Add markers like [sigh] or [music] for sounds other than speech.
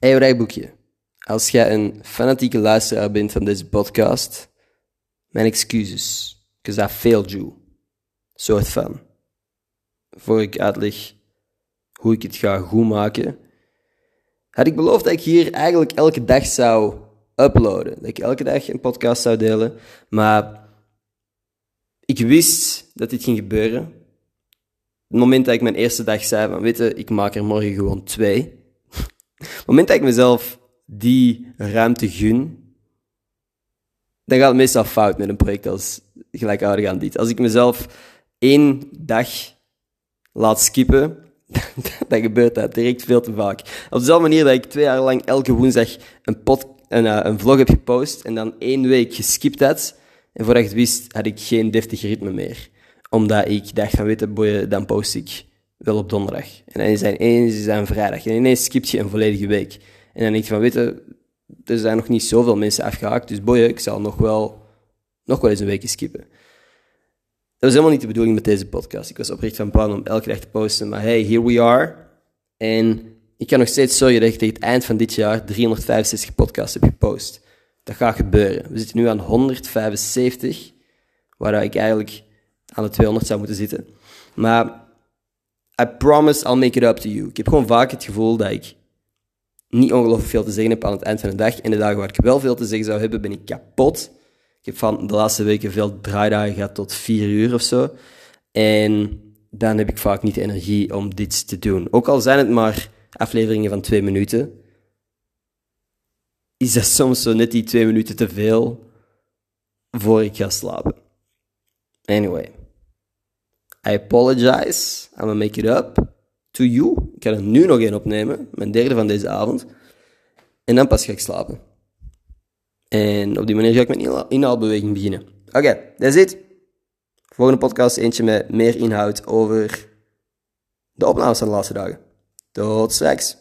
Hey rijboekje. Als jij een fanatieke luisteraar bent van deze podcast, mijn excuses. Because I failed you. Soort van. Voor ik uitleg hoe ik het ga goed maken, had ik beloofd dat ik hier eigenlijk elke dag zou uploaden. Dat ik elke dag een podcast zou delen. Maar ik wist dat dit ging gebeuren. Het moment dat ik mijn eerste dag zei van, weet je, ik maak er morgen gewoon twee. Moment dat ik mezelf die ruimte gun, dan gaat het meestal fout met een project als gelijkaardig aan dit. Als ik mezelf één dag laat skippen, [laughs] dan gebeurt dat direct veel te vaak. Op dezelfde manier dat ik twee jaar lang elke woensdag een, een, uh, een vlog heb gepost en dan één week geskipt had. En voordat ik het wist, had ik geen deftig ritme meer. Omdat ik dacht van, weet je, dan post ik wel op donderdag. En dan is het ineens is vrijdag. En ineens skipt je een volledige week. En dan denk je van, weet je, er zijn nog niet zoveel mensen afgehaakt, dus boeien, ik zal nog wel, nog wel eens een week skippen. Dat was helemaal niet de bedoeling met deze podcast. Ik was oprecht van plan om elke dag te posten, maar hey, here we are. En ik kan nog steeds zorgen dat ik tegen het eind van dit jaar 365 podcasts heb gepost. Dat gaat gebeuren. We zitten nu aan 175, waar ik eigenlijk aan de 200 zou moeten zitten. Maar I promise I'll make it up to you. Ik heb gewoon vaak het gevoel dat ik niet ongelooflijk veel te zeggen heb aan het eind van de dag. En de dagen waar ik wel veel te zeggen zou hebben, ben ik kapot. Ik heb van de laatste weken veel draaidagen gehad tot vier uur of zo. En dan heb ik vaak niet de energie om dit te doen. Ook al zijn het maar afleveringen van twee minuten, is dat soms zo net die twee minuten te veel voor ik ga slapen. Anyway, I apologize. I'm gonna make it up to you. Ik ga er nu nog één opnemen, mijn derde van deze avond. En dan pas ga ik slapen. En op die manier ga ik met inhaalbeweging beginnen. Oké, okay, that's it. Volgende podcast eentje met meer inhoud over de opnames van de laatste dagen. Tot straks.